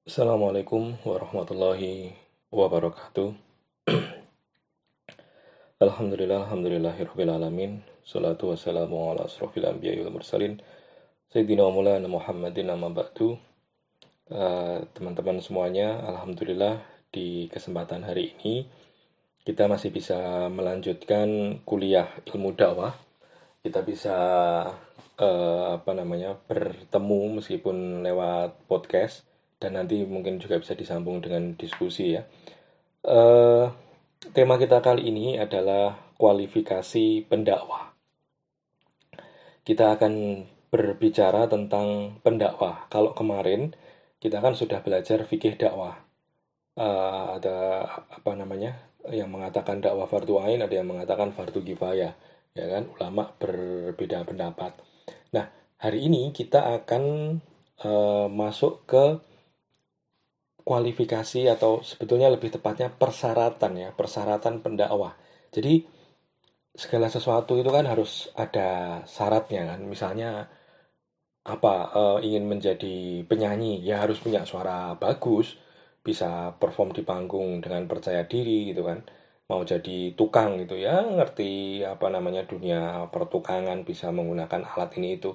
Assalamualaikum warahmatullahi wabarakatuh. Alhamdulillah, alhamdulillahirabbil alamin. Salatu wassalamu ala asrofil anbiya'i wal mursalin. Sayyidina wa maulana Muhammadin amma ba'du. Uh, teman-teman semuanya, alhamdulillah di kesempatan hari ini kita masih bisa melanjutkan kuliah ilmu dakwah. Kita bisa uh, apa namanya bertemu meskipun lewat podcast dan nanti mungkin juga bisa disambung dengan diskusi ya. Uh, tema kita kali ini adalah kualifikasi pendakwah. Kita akan berbicara tentang pendakwah. Kalau kemarin kita kan sudah belajar fikih dakwah. Uh, ada apa namanya yang mengatakan dakwah fardu ain, ada yang mengatakan fardu kifayah, ya kan? Ulama berbeda pendapat. Nah, hari ini kita akan uh, masuk ke kualifikasi atau sebetulnya lebih tepatnya persyaratan ya, persyaratan pendakwah. Jadi segala sesuatu itu kan harus ada syaratnya kan. Misalnya apa e, ingin menjadi penyanyi ya harus punya suara bagus, bisa perform di panggung dengan percaya diri gitu kan. Mau jadi tukang gitu ya, ngerti apa namanya dunia pertukangan, bisa menggunakan alat ini itu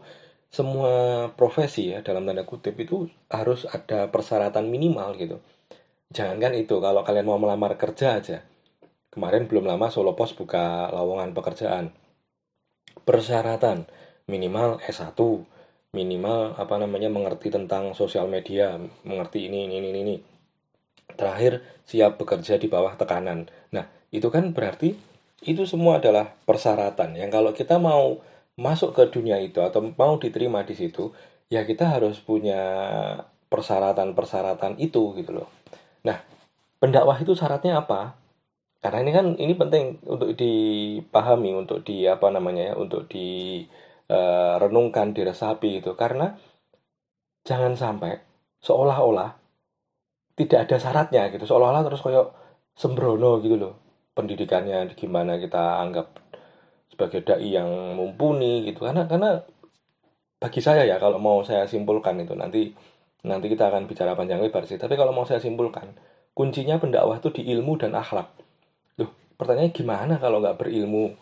semua profesi ya dalam tanda kutip itu harus ada persyaratan minimal gitu. Jangankan itu kalau kalian mau melamar kerja aja. Kemarin belum lama Solo Pos buka lowongan pekerjaan. Persyaratan minimal S1, minimal apa namanya mengerti tentang sosial media, mengerti ini ini ini ini. Terakhir siap bekerja di bawah tekanan. Nah, itu kan berarti itu semua adalah persyaratan yang kalau kita mau masuk ke dunia itu atau mau diterima di situ, ya kita harus punya persyaratan-persyaratan itu gitu loh. Nah, pendakwah itu syaratnya apa? Karena ini kan ini penting untuk dipahami, untuk di apa namanya ya, untuk di uh, renungkan, diresapi itu. Karena jangan sampai seolah-olah tidak ada syaratnya gitu, seolah-olah terus kayak sembrono gitu loh. Pendidikannya gimana kita anggap sebagai dai yang mumpuni gitu. Karena karena bagi saya ya kalau mau saya simpulkan itu nanti nanti kita akan bicara panjang lebar sih. Tapi kalau mau saya simpulkan kuncinya pendakwah itu di ilmu dan akhlak. Loh pertanyaannya gimana kalau nggak berilmu?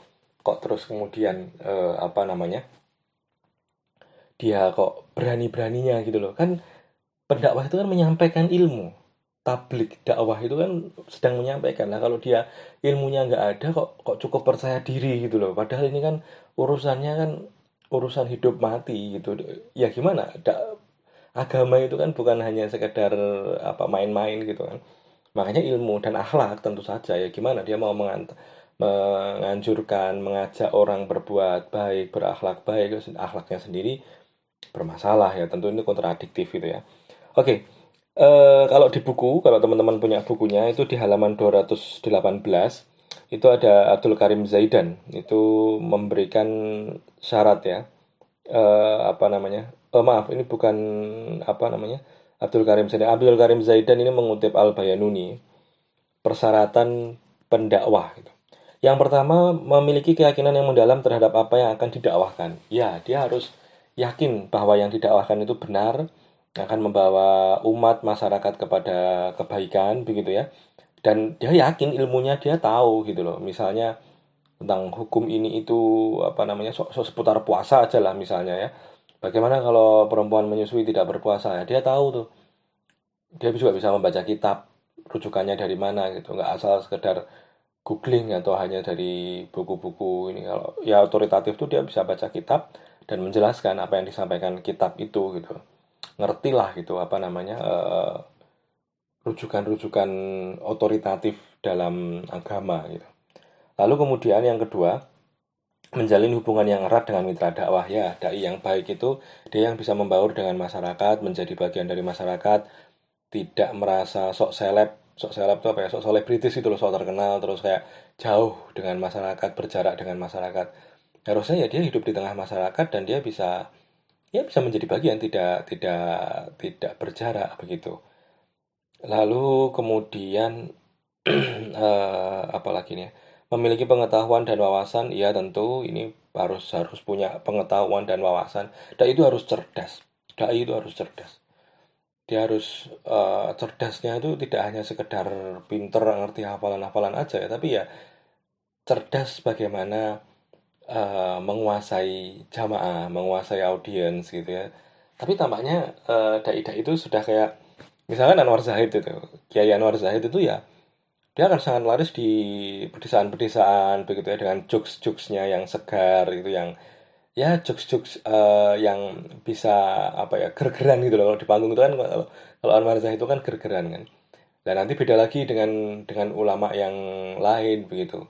Kok terus kemudian eh, apa namanya? Dia kok berani beraninya gitu loh. Kan pendakwah itu kan menyampaikan ilmu tablik dakwah itu kan sedang menyampaikan. Nah kalau dia ilmunya nggak ada kok kok cukup percaya diri gitu loh. Padahal ini kan urusannya kan urusan hidup mati gitu. Ya gimana? Da, agama itu kan bukan hanya sekedar apa main-main gitu kan. Makanya ilmu dan akhlak tentu saja. Ya gimana? Dia mau mengant menganjurkan mengajak orang berbuat baik berakhlak baik akhlaknya sendiri bermasalah ya. Tentu ini kontradiktif gitu ya. Oke Uh, kalau di buku, kalau teman-teman punya bukunya itu di halaman 218 itu ada Abdul Karim Zaidan. Itu memberikan syarat ya. Uh, apa namanya? Oh, maaf ini bukan apa namanya? Abdul Karim Zaidan. Abdul Karim Zaidan ini mengutip Al Bayanuni persyaratan pendakwah gitu. yang pertama memiliki keyakinan yang mendalam terhadap apa yang akan didakwahkan. Ya dia harus yakin bahwa yang didakwahkan itu benar akan membawa umat masyarakat kepada kebaikan begitu ya. Dan dia yakin ilmunya dia tahu gitu loh. Misalnya tentang hukum ini itu apa namanya so, so seputar puasa aja lah misalnya ya. Bagaimana kalau perempuan menyusui tidak berpuasa? Ya dia tahu tuh. Dia juga bisa membaca kitab rujukannya dari mana gitu. Nggak asal sekedar googling atau hanya dari buku-buku ini. Kalau ya otoritatif tuh dia bisa baca kitab dan menjelaskan apa yang disampaikan kitab itu gitu ngerti lah gitu apa namanya uh, rujukan-rujukan otoritatif dalam agama gitu. Lalu kemudian yang kedua menjalin hubungan yang erat dengan mitra dakwah ya dai yang baik itu dia yang bisa membaur dengan masyarakat menjadi bagian dari masyarakat tidak merasa sok seleb sok seleb itu apa ya sok selebritis itu loh sok terkenal terus kayak jauh dengan masyarakat berjarak dengan masyarakat harusnya ya dia hidup di tengah masyarakat dan dia bisa ya bisa menjadi bagian tidak tidak tidak berjarak begitu. Lalu kemudian uh, apa lagi nih? Memiliki pengetahuan dan wawasan, ya tentu ini harus harus punya pengetahuan dan wawasan. Dan itu harus cerdas. Dai itu harus cerdas. dia harus uh, cerdasnya itu tidak hanya sekedar pinter ngerti hafalan-hafalan aja ya tapi ya cerdas bagaimana uh, menguasai jamaah menguasai audiens gitu ya. Tapi tampaknya uh, dai-dai itu sudah kayak misalkan Anwar Zahid itu Kiai Anwar Zahid itu ya dia akan sangat laris di pedesaan-pedesaan begitu ya dengan jokes-jokesnya yang segar gitu yang ya jokes-jokes uh, yang bisa apa ya gergeran gitu loh. Kalau di panggung itu kan kalau, kalau Anwar Zahid itu kan gergeran kan. Dan nanti beda lagi dengan dengan ulama yang lain begitu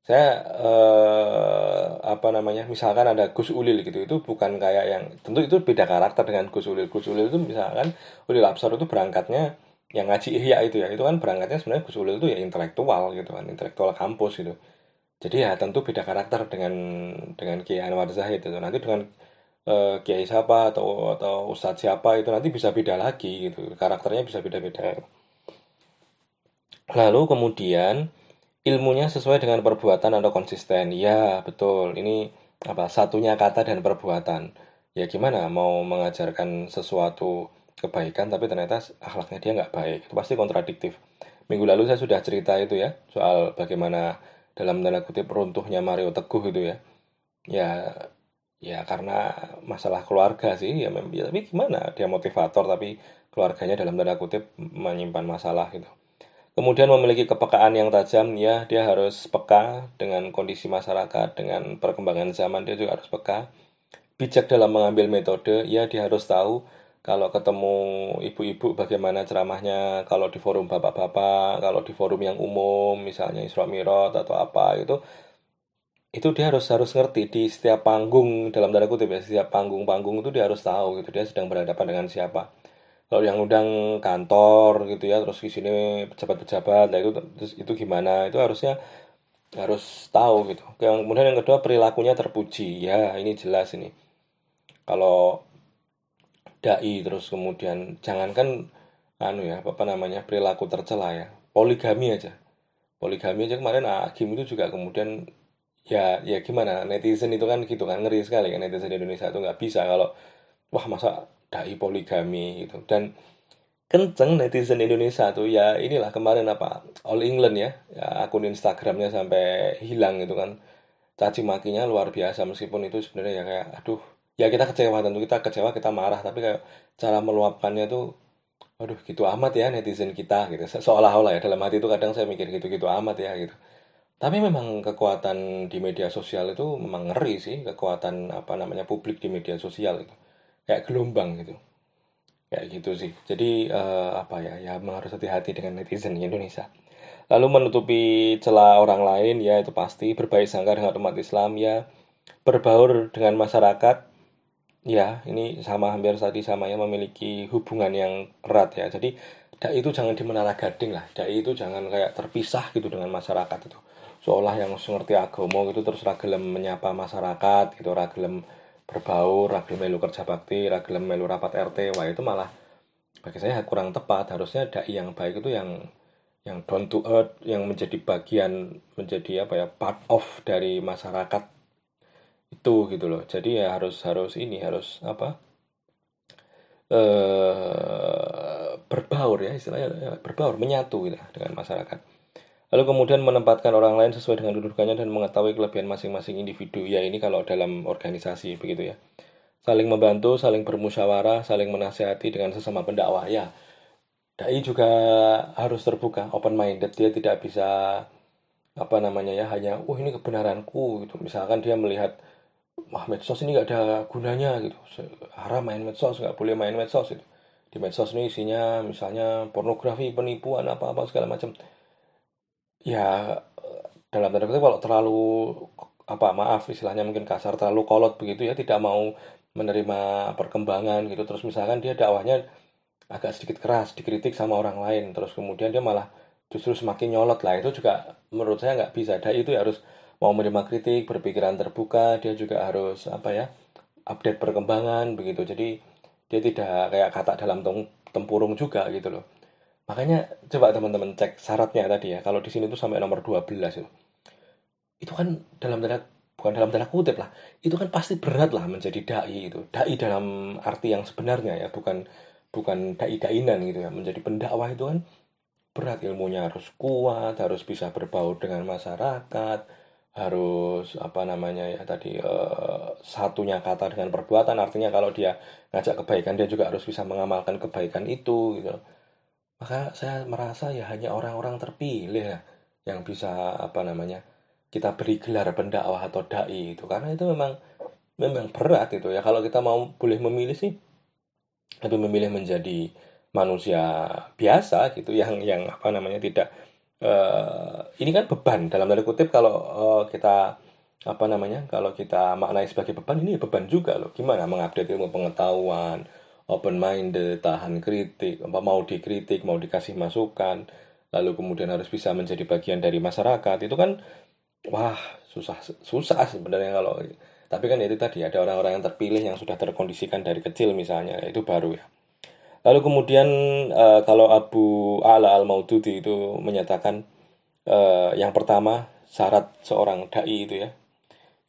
saya uh, apa namanya misalkan ada Gus Ulil gitu itu bukan kayak yang tentu itu beda karakter dengan Gus Ulil Gus Ulil itu misalkan Ulil Absar itu berangkatnya yang ngaji Ihya itu ya itu kan berangkatnya sebenarnya Gus Ulil itu ya intelektual gitu kan intelektual kampus gitu jadi ya tentu beda karakter dengan dengan Kiai Anwar Zahid itu. Nanti dengan uh, Kiai siapa atau atau Ustadz siapa itu nanti bisa beda lagi gitu. Karakternya bisa beda-beda. Lalu kemudian ilmunya sesuai dengan perbuatan atau konsisten. Ya, betul. Ini apa? Satunya kata dan perbuatan. Ya gimana mau mengajarkan sesuatu kebaikan tapi ternyata akhlaknya dia nggak baik. Itu pasti kontradiktif. Minggu lalu saya sudah cerita itu ya soal bagaimana dalam tanda kutip runtuhnya Mario Teguh itu ya ya ya karena masalah keluarga sih ya, ya tapi gimana dia motivator tapi keluarganya dalam tanda kutip menyimpan masalah gitu kemudian memiliki kepekaan yang tajam ya dia harus peka dengan kondisi masyarakat dengan perkembangan zaman dia juga harus peka. Bijak dalam mengambil metode ya dia harus tahu kalau ketemu ibu-ibu bagaimana ceramahnya kalau di forum bapak-bapak kalau di forum yang umum misalnya Isra Mirot atau apa itu itu dia harus harus ngerti di setiap panggung dalam tanda kutip ya setiap panggung-panggung itu dia harus tahu gitu dia sedang berhadapan dengan siapa kalau yang undang kantor gitu ya terus di sini pejabat-pejabat nah itu itu gimana? Itu harusnya harus tahu gitu. Yang kemudian yang kedua perilakunya terpuji. Ya ini jelas ini. Kalau dai terus kemudian jangankan anu ya apa namanya perilaku tercela ya poligami aja. Poligami aja kemarin Agim itu juga kemudian ya ya gimana? Netizen itu kan gitu kan ngeri sekali. Kan netizen di Indonesia itu nggak bisa kalau wah masa dai poligami gitu. Dan kenceng netizen Indonesia tuh ya inilah kemarin apa All England ya, ya akun Instagramnya sampai hilang gitu kan. Caci makinya luar biasa meskipun itu sebenarnya ya kayak aduh ya kita kecewa tentu kita kecewa kita marah tapi kayak cara meluapkannya tuh aduh gitu amat ya netizen kita gitu. Seolah-olah ya dalam hati itu kadang saya mikir gitu-gitu amat ya gitu. Tapi memang kekuatan di media sosial itu memang ngeri sih kekuatan apa namanya publik di media sosial itu kayak gelombang gitu kayak gitu sih jadi uh, apa ya ya harus hati-hati dengan netizen Indonesia lalu menutupi celah orang lain ya itu pasti berbaik sangka dengan umat Islam ya berbaur dengan masyarakat Ya, ini sama hampir tadi sama ya memiliki hubungan yang erat ya. Jadi dai itu jangan di menara gading lah. Dai itu jangan kayak terpisah gitu dengan masyarakat itu. Seolah yang ngerti agama gitu terus ragilem menyapa masyarakat gitu, ragilem berbaur, ragilem melu kerja bakti, ragilem melu rapat RT. Wah, itu malah bagi saya kurang tepat. Harusnya dai yang baik itu yang yang down to earth, yang menjadi bagian menjadi apa ya part of dari masyarakat itu gitu loh jadi ya harus harus ini harus apa eh berbaur ya istilahnya ya, berbaur menyatu gitu dengan masyarakat lalu kemudian menempatkan orang lain sesuai dengan kedudukannya dan mengetahui kelebihan masing-masing individu. Ya ini kalau dalam organisasi begitu ya. Saling membantu saling bermusyawarah saling menasihati dengan sesama pendakwah. Ya dai juga harus terbuka open minded dia tidak bisa apa namanya ya hanya oh ini kebenaranku gitu. Misalkan dia melihat wah medsos ini nggak ada gunanya gitu. Haram main medsos nggak boleh main medsos gitu. Di medsos ini isinya misalnya pornografi penipuan apa apa segala macam ya dalam tanda kutip kalau terlalu apa maaf istilahnya mungkin kasar terlalu kolot begitu ya tidak mau menerima perkembangan gitu terus misalkan dia dakwahnya agak sedikit keras dikritik sama orang lain terus kemudian dia malah justru semakin nyolot lah itu juga menurut saya nggak bisa dan itu ya harus mau menerima kritik, berpikiran terbuka, dia juga harus apa ya update perkembangan begitu. Jadi dia tidak kayak kata dalam tempurung juga gitu loh. Makanya coba teman-teman cek syaratnya tadi ya. Kalau di sini tuh sampai nomor 12 itu. Itu kan dalam tanda bukan dalam tanda kutip lah. Itu kan pasti berat lah menjadi dai itu. Dai dalam arti yang sebenarnya ya, bukan bukan dai-dainan gitu ya. Menjadi pendakwah itu kan berat ilmunya harus kuat, harus bisa berbaur dengan masyarakat, harus apa namanya ya tadi uh, satunya kata dengan perbuatan artinya kalau dia ngajak kebaikan dia juga harus bisa mengamalkan kebaikan itu gitu maka saya merasa ya hanya orang-orang terpilih ya yang bisa apa namanya kita beri gelar pendakwah atau dai itu. Karena itu memang memang berat itu ya. Kalau kita mau boleh memilih sih lebih memilih menjadi manusia biasa gitu yang yang apa namanya tidak uh, ini kan beban. Dalam tanda kutip kalau uh, kita apa namanya kalau kita maknai sebagai beban ini beban juga loh. Gimana mengupdate ilmu pengetahuan open minded tahan kritik mau dikritik mau dikasih masukan lalu kemudian harus bisa menjadi bagian dari masyarakat itu kan wah susah susah sebenarnya kalau tapi kan itu tadi ada orang-orang yang terpilih yang sudah terkondisikan dari kecil misalnya itu baru ya. Lalu kemudian uh, kalau Abu Ala al-Maududi itu menyatakan uh, yang pertama syarat seorang dai itu ya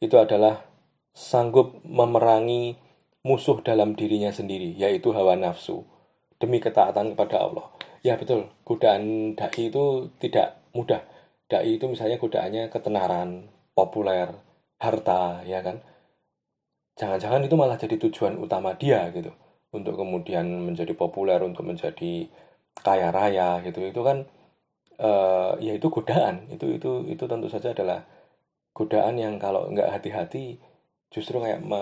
itu adalah sanggup memerangi musuh dalam dirinya sendiri yaitu hawa nafsu demi ketaatan kepada Allah. Ya betul, godaan dai itu tidak mudah. Dai itu misalnya godaannya ketenaran, populer, harta, ya kan? Jangan-jangan itu malah jadi tujuan utama dia gitu untuk kemudian menjadi populer untuk menjadi kaya raya gitu itu kan uh, ya itu godaan itu itu itu tentu saja adalah godaan yang kalau nggak hati-hati justru kayak me,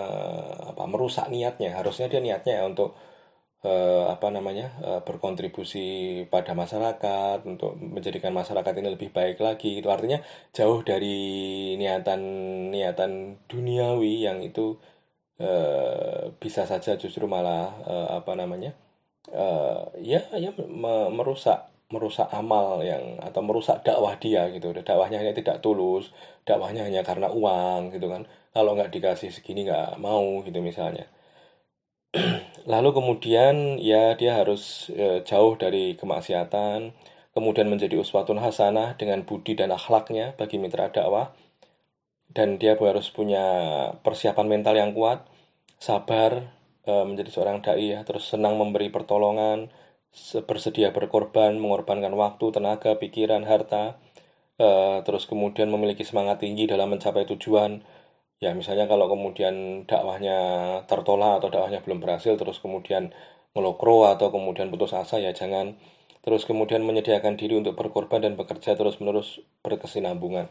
apa, merusak niatnya. Harusnya dia niatnya ya untuk uh, apa namanya uh, berkontribusi pada masyarakat untuk menjadikan masyarakat ini lebih baik lagi itu artinya jauh dari niatan niatan duniawi yang itu Eh, bisa saja justru malah uh, apa namanya uh, ya ya merusak merusak amal yang atau merusak dakwah dia gitu. Dakwahnya hanya tidak tulus dakwahnya hanya karena uang gitu kan. Kalau nggak dikasih segini nggak mau gitu misalnya. Lalu kemudian ya dia harus e, jauh dari kemaksiatan kemudian menjadi uswatun hasanah dengan budi dan akhlaknya bagi mitra dakwah. Dan dia harus punya persiapan mental yang kuat sabar e, menjadi seorang dai ya, terus senang memberi pertolongan, bersedia berkorban, mengorbankan waktu, tenaga, pikiran, harta, e, terus kemudian memiliki semangat tinggi dalam mencapai tujuan. Ya misalnya kalau kemudian dakwahnya tertolak atau dakwahnya belum berhasil, terus kemudian ngelokro atau kemudian putus asa ya jangan. Terus kemudian menyediakan diri untuk berkorban dan bekerja terus-menerus berkesinambungan.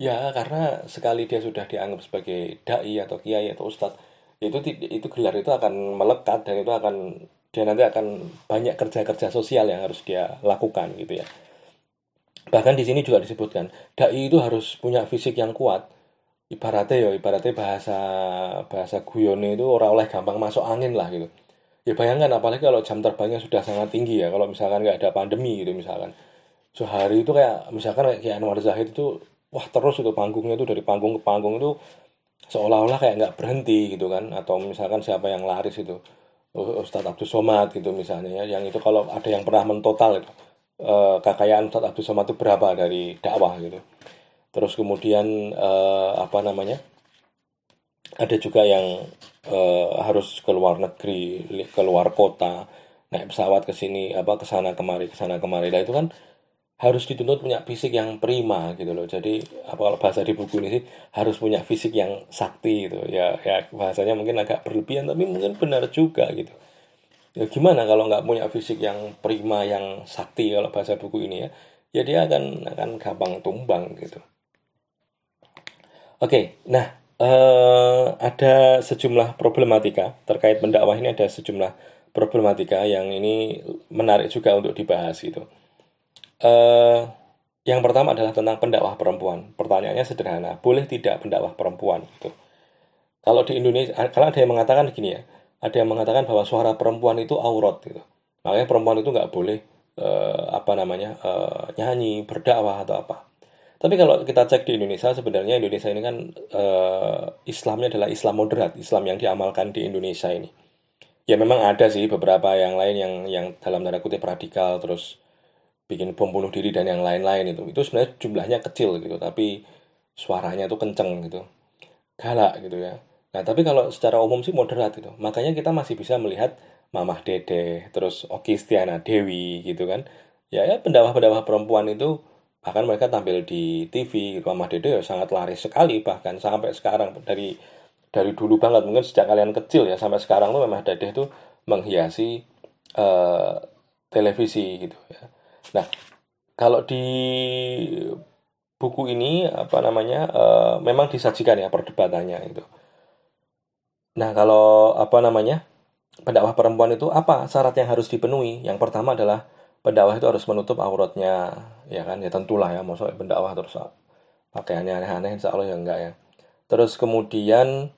Ya karena sekali dia sudah dianggap sebagai dai atau kiai atau ustadz, itu itu gelar itu akan melekat dan itu akan dia nanti akan banyak kerja-kerja sosial yang harus dia lakukan gitu ya. Bahkan di sini juga disebutkan dai itu harus punya fisik yang kuat. Ibaratnya ya ibaratnya bahasa bahasa guyone itu orang oleh gampang masuk angin lah gitu. Ya bayangkan apalagi kalau jam terbangnya sudah sangat tinggi ya kalau misalkan nggak ada pandemi gitu misalkan. Sehari itu kayak misalkan kayak Anwar Zahid itu wah terus itu panggungnya itu dari panggung ke panggung itu seolah-olah kayak nggak berhenti gitu kan. Atau misalkan siapa yang laris itu Ustadz Abdul Somad gitu misalnya ya. Yang itu kalau ada yang pernah mentotal itu. Eh, kekayaan Ustadz Abdul Somad itu berapa dari dakwah gitu. Terus kemudian eh, apa namanya? Ada juga yang eh, harus keluar negeri keluar kota naik pesawat ke sini apa ke sana kemari ke sana kemari. Nah itu kan harus dituntut punya fisik yang prima gitu loh. Jadi apa kalau bahasa di buku ini sih harus punya fisik yang sakti gitu. Ya ya bahasanya mungkin agak berlebihan tapi mungkin benar juga gitu. Ya gimana kalau nggak punya fisik yang prima yang sakti kalau bahasa buku ini ya. Ya dia akan akan gampang tumbang gitu. Oke, nah eh, ada sejumlah problematika terkait pendakwah ini ada sejumlah problematika yang ini menarik juga untuk dibahas gitu. Uh, yang pertama adalah tentang pendakwah perempuan. Pertanyaannya sederhana, boleh tidak pendakwah perempuan? Gitu. Kalau di Indonesia, kalau ada yang mengatakan begini ya, ada yang mengatakan bahwa suara perempuan itu aurat gitu. Makanya perempuan itu nggak boleh uh, apa namanya uh, nyanyi, berdakwah atau apa. Tapi kalau kita cek di Indonesia, sebenarnya Indonesia ini kan uh, Islamnya adalah Islam moderat, Islam yang diamalkan di Indonesia ini. Ya memang ada sih beberapa yang lain yang yang dalam tanda kutip radikal terus bikin bom bunuh diri dan yang lain-lain itu. Itu sebenarnya jumlahnya kecil gitu tapi suaranya itu kenceng gitu. Galak gitu ya. Nah tapi kalau secara umum sih moderat gitu. Makanya kita masih bisa melihat Mamah Dede, terus Oki Stiana Dewi gitu kan. Ya ya pendakwah-pendakwah perempuan itu bahkan mereka tampil di TV Mamah Dede ya sangat laris sekali bahkan sampai sekarang dari dari dulu banget. Mungkin sejak kalian kecil ya sampai sekarang tuh Mamah Dede itu menghiasi uh, televisi gitu ya. Nah, kalau di buku ini apa namanya uh, memang disajikan ya perdebatannya itu. Nah, kalau apa namanya pendakwah perempuan itu apa syarat yang harus dipenuhi? Yang pertama adalah pendakwah itu harus menutup auratnya, ya kan? Ya tentulah ya, maksudnya pendakwah terus pakaiannya aneh-aneh, insya Allah ya enggak ya. Terus kemudian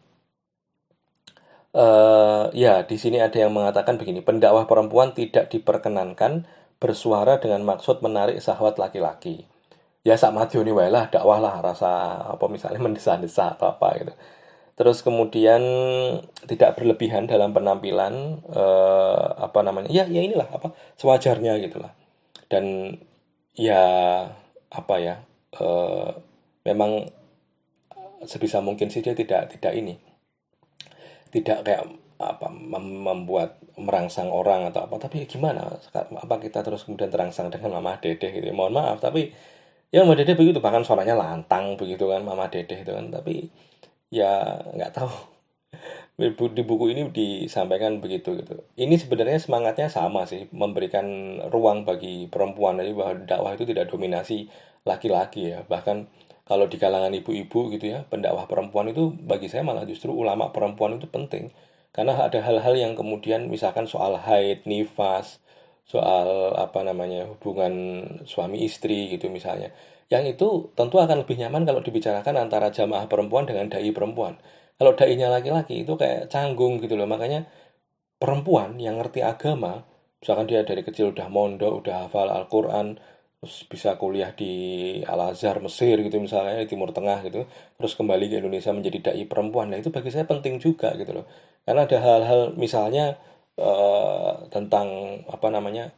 Uh, ya, di sini ada yang mengatakan begini, pendakwah perempuan tidak diperkenankan bersuara dengan maksud menarik sahwat laki-laki. Ya sak madioni wae lah, dakwah lah rasa apa misalnya mendesa-desa atau apa gitu. Terus kemudian tidak berlebihan dalam penampilan uh, apa namanya? Ya, ya inilah apa sewajarnya gitulah. Dan ya apa ya? Uh, memang sebisa mungkin sih dia tidak tidak ini tidak kayak apa membuat merangsang orang atau apa. Tapi gimana? Apa kita terus kemudian terangsang dengan mama dede gitu ya? mohon maaf tapi ya mama dede begitu bahkan suaranya lantang begitu kan mama dede itu kan. Tapi ya nggak tahu. Di buku ini disampaikan begitu gitu. Ini sebenarnya semangatnya sama sih memberikan ruang bagi perempuan. Jadi bahwa dakwah itu tidak dominasi laki-laki ya. Bahkan kalau di kalangan ibu-ibu gitu ya pendakwah perempuan itu bagi saya malah justru ulama perempuan itu penting karena ada hal-hal yang kemudian misalkan soal haid nifas soal apa namanya hubungan suami istri gitu misalnya. Yang itu tentu akan lebih nyaman kalau dibicarakan antara jamaah perempuan dengan dai perempuan. Kalau dai-nya laki-laki itu kayak canggung gitu loh. Makanya perempuan yang ngerti agama misalkan dia dari kecil udah mondok udah hafal Al-Quran terus bisa kuliah di Al Azhar Mesir gitu misalnya di Timur Tengah gitu terus kembali ke Indonesia menjadi dai perempuan. Nah itu bagi saya penting juga gitu loh. Karena ada hal-hal misalnya uh, tentang apa namanya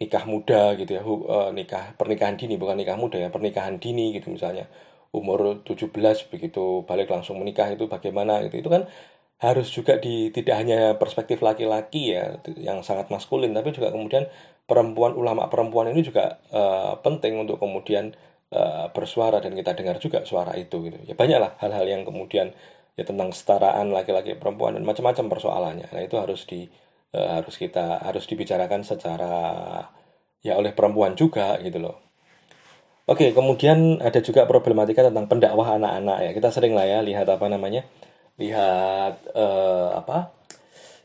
nikah muda gitu ya uh, nikah pernikahan dini bukan nikah muda ya pernikahan dini gitu misalnya. Umur 17 begitu balik langsung menikah itu bagaimana gitu. Itu kan harus juga di tidak hanya perspektif laki-laki ya yang sangat maskulin tapi juga kemudian perempuan ulama perempuan ini juga uh, penting untuk kemudian uh, bersuara dan kita dengar juga suara itu gitu. Ya banyaklah hal-hal yang kemudian ya tentang kesetaraan laki-laki perempuan dan macam-macam persoalannya. Nah itu harus di uh, harus kita harus dibicarakan secara ya oleh perempuan juga gitu loh. Oke, kemudian ada juga problematika tentang pendakwah anak-anak ya. Kita sering lah ya lihat apa namanya, lihat uh, apa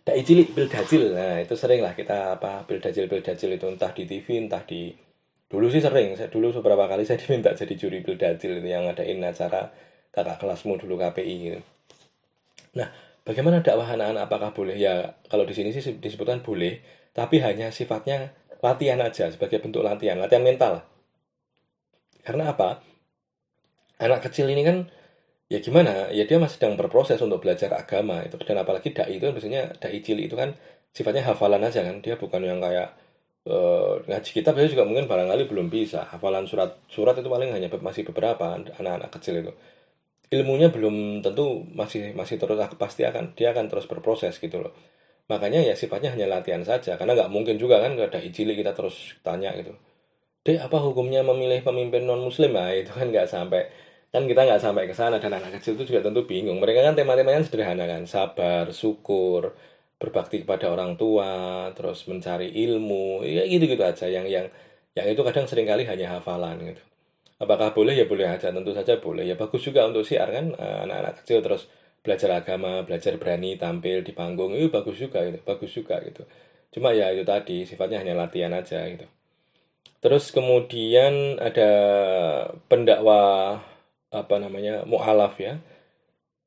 dai cilik bil dajil. Nah itu sering lah kita apa bil dajil bil dajil itu entah di TV entah di dulu sih sering. Saya dulu beberapa kali saya diminta jadi juri bil dajil itu yang ngadain acara kakak kelasmu dulu KPI gitu. Nah bagaimana dakwah anak-anak? Apakah boleh? Ya kalau di sini sih disebutkan boleh tapi hanya sifatnya latihan aja sebagai bentuk latihan latihan mental. Karena apa? Anak kecil ini kan ya gimana? Ya dia masih sedang berproses untuk belajar agama itu. Dan apalagi dai itu biasanya dai cilik itu kan sifatnya hafalan aja kan. Dia bukan yang kayak uh, ngaji kitab dia juga mungkin barangkali belum bisa. Hafalan surat surat itu paling hanya masih beberapa anak-anak kecil itu. Ilmunya belum tentu masih masih terus pasti akan dia akan terus berproses gitu loh. Makanya ya sifatnya hanya latihan saja. Karena nggak mungkin juga kan ada cilik kita terus tanya gitu. Deh apa hukumnya memilih pemimpin non muslim nah itu kan nggak sampai kan kita nggak sampai ke sana dan anak kecil itu juga tentu bingung. Mereka kan tema-temanya sederhana kan sabar syukur berbakti kepada orang tua terus mencari ilmu ya gitu gitu aja. Yang yang yang itu kadang sering kali hanya hafalan gitu. Apakah boleh? Ya boleh aja tentu saja boleh. Ya bagus juga untuk siar kan eh, anak-anak kecil terus belajar agama belajar berani tampil di panggung itu bagus juga gitu bagus juga gitu. Cuma ya itu tadi sifatnya hanya latihan aja gitu. Terus kemudian ada pendakwah apa namanya mualaf ya.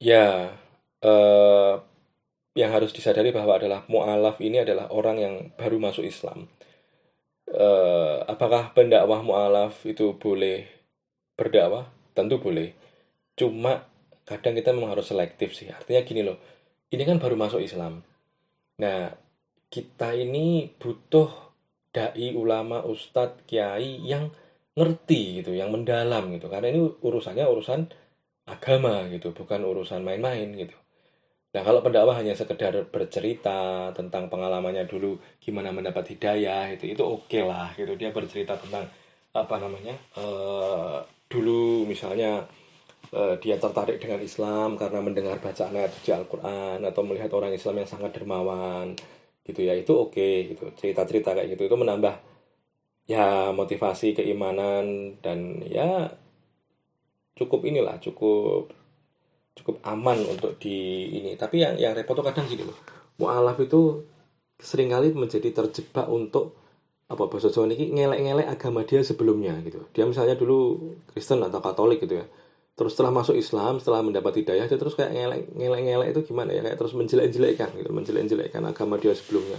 Ya eh, yang harus disadari bahwa adalah mualaf ini adalah orang yang baru masuk Islam. Eh, apakah pendakwah mualaf itu boleh berdakwah? Tentu boleh. Cuma kadang kita memang harus selektif sih. Artinya gini loh ini kan baru masuk Islam. Nah kita ini butuh dai ulama ustadz kiai yang ngerti gitu, yang mendalam gitu. Karena ini urusannya urusan agama gitu, bukan urusan main-main gitu. Nah, kalau pendakwah hanya sekedar bercerita tentang pengalamannya dulu gimana mendapat hidayah itu itu oke okay lah gitu. Dia bercerita tentang apa namanya? Uh, dulu misalnya uh, dia tertarik dengan Islam karena mendengar bacaan ayat suci Al-Qur'an atau melihat orang Islam yang sangat dermawan gitu ya. Itu oke okay, gitu. Cerita-cerita kayak gitu itu menambah ya motivasi keimanan dan ya cukup inilah cukup cukup aman untuk di ini. Tapi yang yang repot tuh kadang gini loh. Mualaf itu sering kali menjadi terjebak untuk apa bahasa Jawa ini ngelek-ngelek agama dia sebelumnya gitu. Dia misalnya dulu Kristen atau Katolik gitu ya. Terus setelah masuk Islam setelah mendapat hidayah dia terus kayak ngelek ngelek itu gimana ya? Kayak terus menjelek-jelekkan gitu menjelek-jelekkan agama dia sebelumnya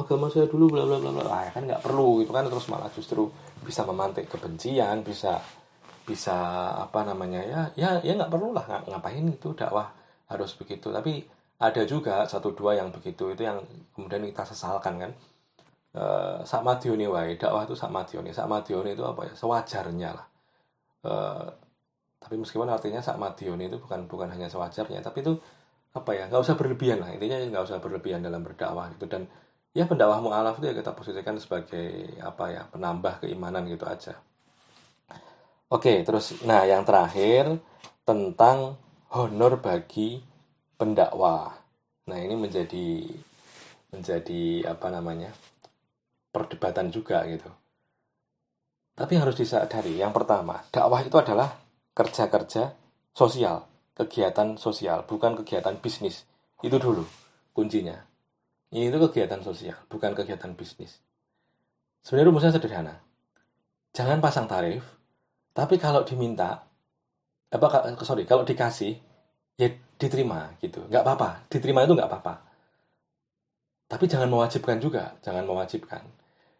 agama saya dulu bla bla bla bla. Ah, kan nggak perlu gitu kan terus malah justru bisa memantik kebencian bisa bisa apa namanya ya ya ya nggak perlu lah ngapain itu dakwah harus begitu. Tapi ada juga satu dua yang begitu itu yang kemudian kita sesalkan kan. E, sama dioni wae dakwah itu sama dioni sama dioni itu apa ya? Sewajarnya lah. E, tapi meskipun artinya sama dioni itu bukan bukan hanya sewajarnya tapi itu apa ya? Nggak usah berlebihan lah. Intinya nggak usah berlebihan dalam berdakwah gitu. Dan ya pendakwah mu'alaf itu ya kita posisikan sebagai apa ya penambah keimanan gitu aja Oke, terus nah yang terakhir tentang honor bagi pendakwah. Nah, ini menjadi menjadi apa namanya? perdebatan juga gitu. Tapi harus disadari, yang pertama, dakwah itu adalah kerja-kerja sosial, kegiatan sosial, bukan kegiatan bisnis. Itu dulu kuncinya. Ini itu kegiatan sosial, bukan kegiatan bisnis. Sebenarnya rumusnya sederhana. Jangan pasang tarif, tapi kalau diminta, apa sorry, kalau dikasih, ya diterima gitu. Nggak apa-apa, diterima itu nggak apa-apa. Tapi jangan mewajibkan juga, jangan mewajibkan.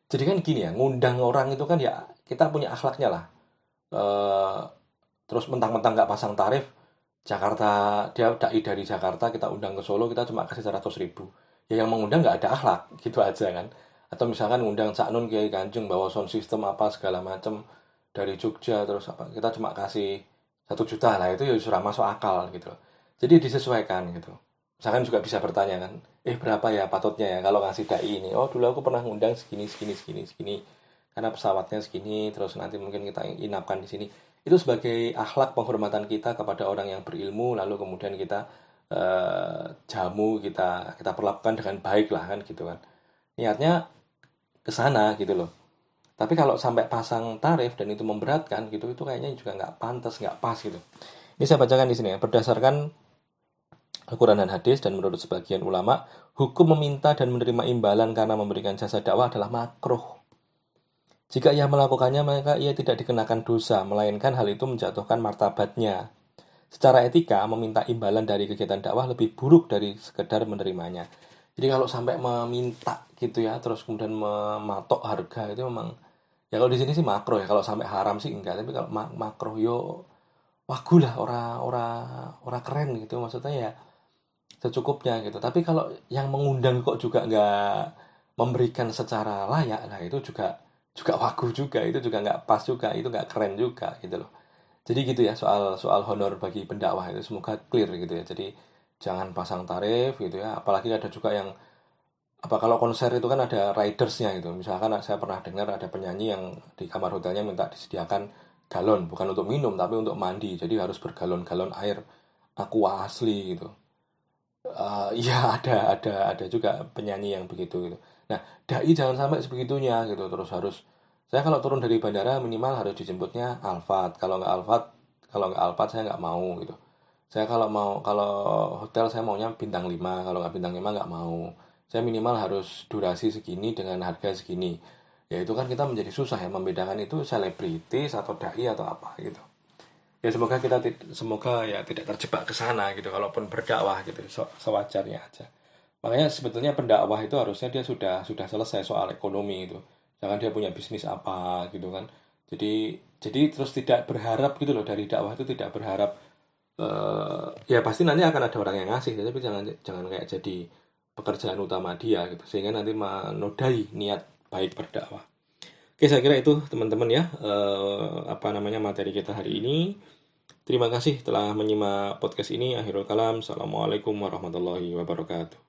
Jadi kan gini ya, ngundang orang itu kan ya kita punya akhlaknya lah. E, terus mentang-mentang nggak pasang tarif, Jakarta dia dai dari Jakarta kita undang ke Solo kita cuma kasih 100 ribu. Ya yang mengundang nggak ada akhlak gitu aja kan. Atau misalkan ngundang Cak Nun Kiai Kanjeng bawa sound system apa segala macam dari Jogja terus apa kita cuma kasih satu juta lah itu ya sudah masuk akal gitu. Jadi disesuaikan gitu. Misalkan juga bisa bertanya kan eh berapa ya patutnya ya kalau ngasih dai ini? Oh dulu aku pernah ngundang segini segini segini segini karena pesawatnya segini terus nanti mungkin kita inapkan di sini. Itu sebagai akhlak penghormatan kita kepada orang yang berilmu lalu kemudian kita eh, jamu kita kita perlakukan dengan baik lah kan gitu kan niatnya ke sana gitu loh tapi kalau sampai pasang tarif dan itu memberatkan gitu, itu kayaknya juga nggak pantas, nggak pas gitu. Ini saya bacakan di sini ya. Berdasarkan Al-Quran dan hadis dan menurut sebagian ulama, hukum meminta dan menerima imbalan karena memberikan jasa dakwah adalah makruh. Jika ia melakukannya, maka ia tidak dikenakan dosa, melainkan hal itu menjatuhkan martabatnya. Secara etika, meminta imbalan dari kegiatan dakwah lebih buruk dari sekedar menerimanya. Jadi kalau sampai meminta gitu ya, terus kemudian mematok harga itu memang ya kalau di sini sih makro ya kalau sampai haram sih enggak. Tapi kalau mak makro yo wagu lah ora ora ora keren gitu. Maksudnya ya secukupnya gitu. Tapi kalau yang mengundang kok juga enggak memberikan secara layak nah itu juga juga wagu juga itu juga nggak pas juga itu nggak keren juga gitu loh jadi gitu ya soal soal honor bagi pendakwah itu semoga clear gitu ya. Jadi jangan pasang tarif gitu ya. Apalagi ada juga yang apa kalau konser itu kan ada ridersnya gitu. Misalkan saya pernah dengar ada penyanyi yang di kamar hotelnya minta disediakan galon. Bukan untuk minum tapi untuk mandi. Jadi harus bergalon-galon air aqua asli gitu. Uh, ya ada ada ada juga penyanyi yang begitu gitu. Nah dai jangan sampai sebegitunya gitu. Terus harus saya kalau turun dari bandara minimal harus dijemputnya Alfat kalau nggak Alfat kalau nggak Alfat saya nggak mau gitu. Saya kalau mau kalau hotel saya maunya bintang 5 kalau nggak bintang 5 nggak mau. Saya minimal harus durasi segini dengan harga segini. Ya itu kan kita menjadi susah ya membedakan itu selebritis atau dai atau apa gitu. Ya semoga kita semoga ya tidak terjebak ke sana gitu. Kalaupun berdakwah gitu. Sewajarnya aja. Makanya sebetulnya pendakwah itu harusnya dia sudah sudah selesai soal ekonomi itu jangan dia punya bisnis apa gitu kan jadi jadi terus tidak berharap gitu loh dari dakwah itu tidak berharap uh, ya pasti nanti akan ada orang yang ngasih tapi jangan jangan kayak jadi pekerjaan utama dia gitu sehingga nanti menodai niat baik berdakwah. Oke saya kira itu teman-teman ya eh, apa namanya materi kita hari ini. Terima kasih telah menyimak podcast ini. Akhirul kalam. Assalamualaikum warahmatullahi wabarakatuh.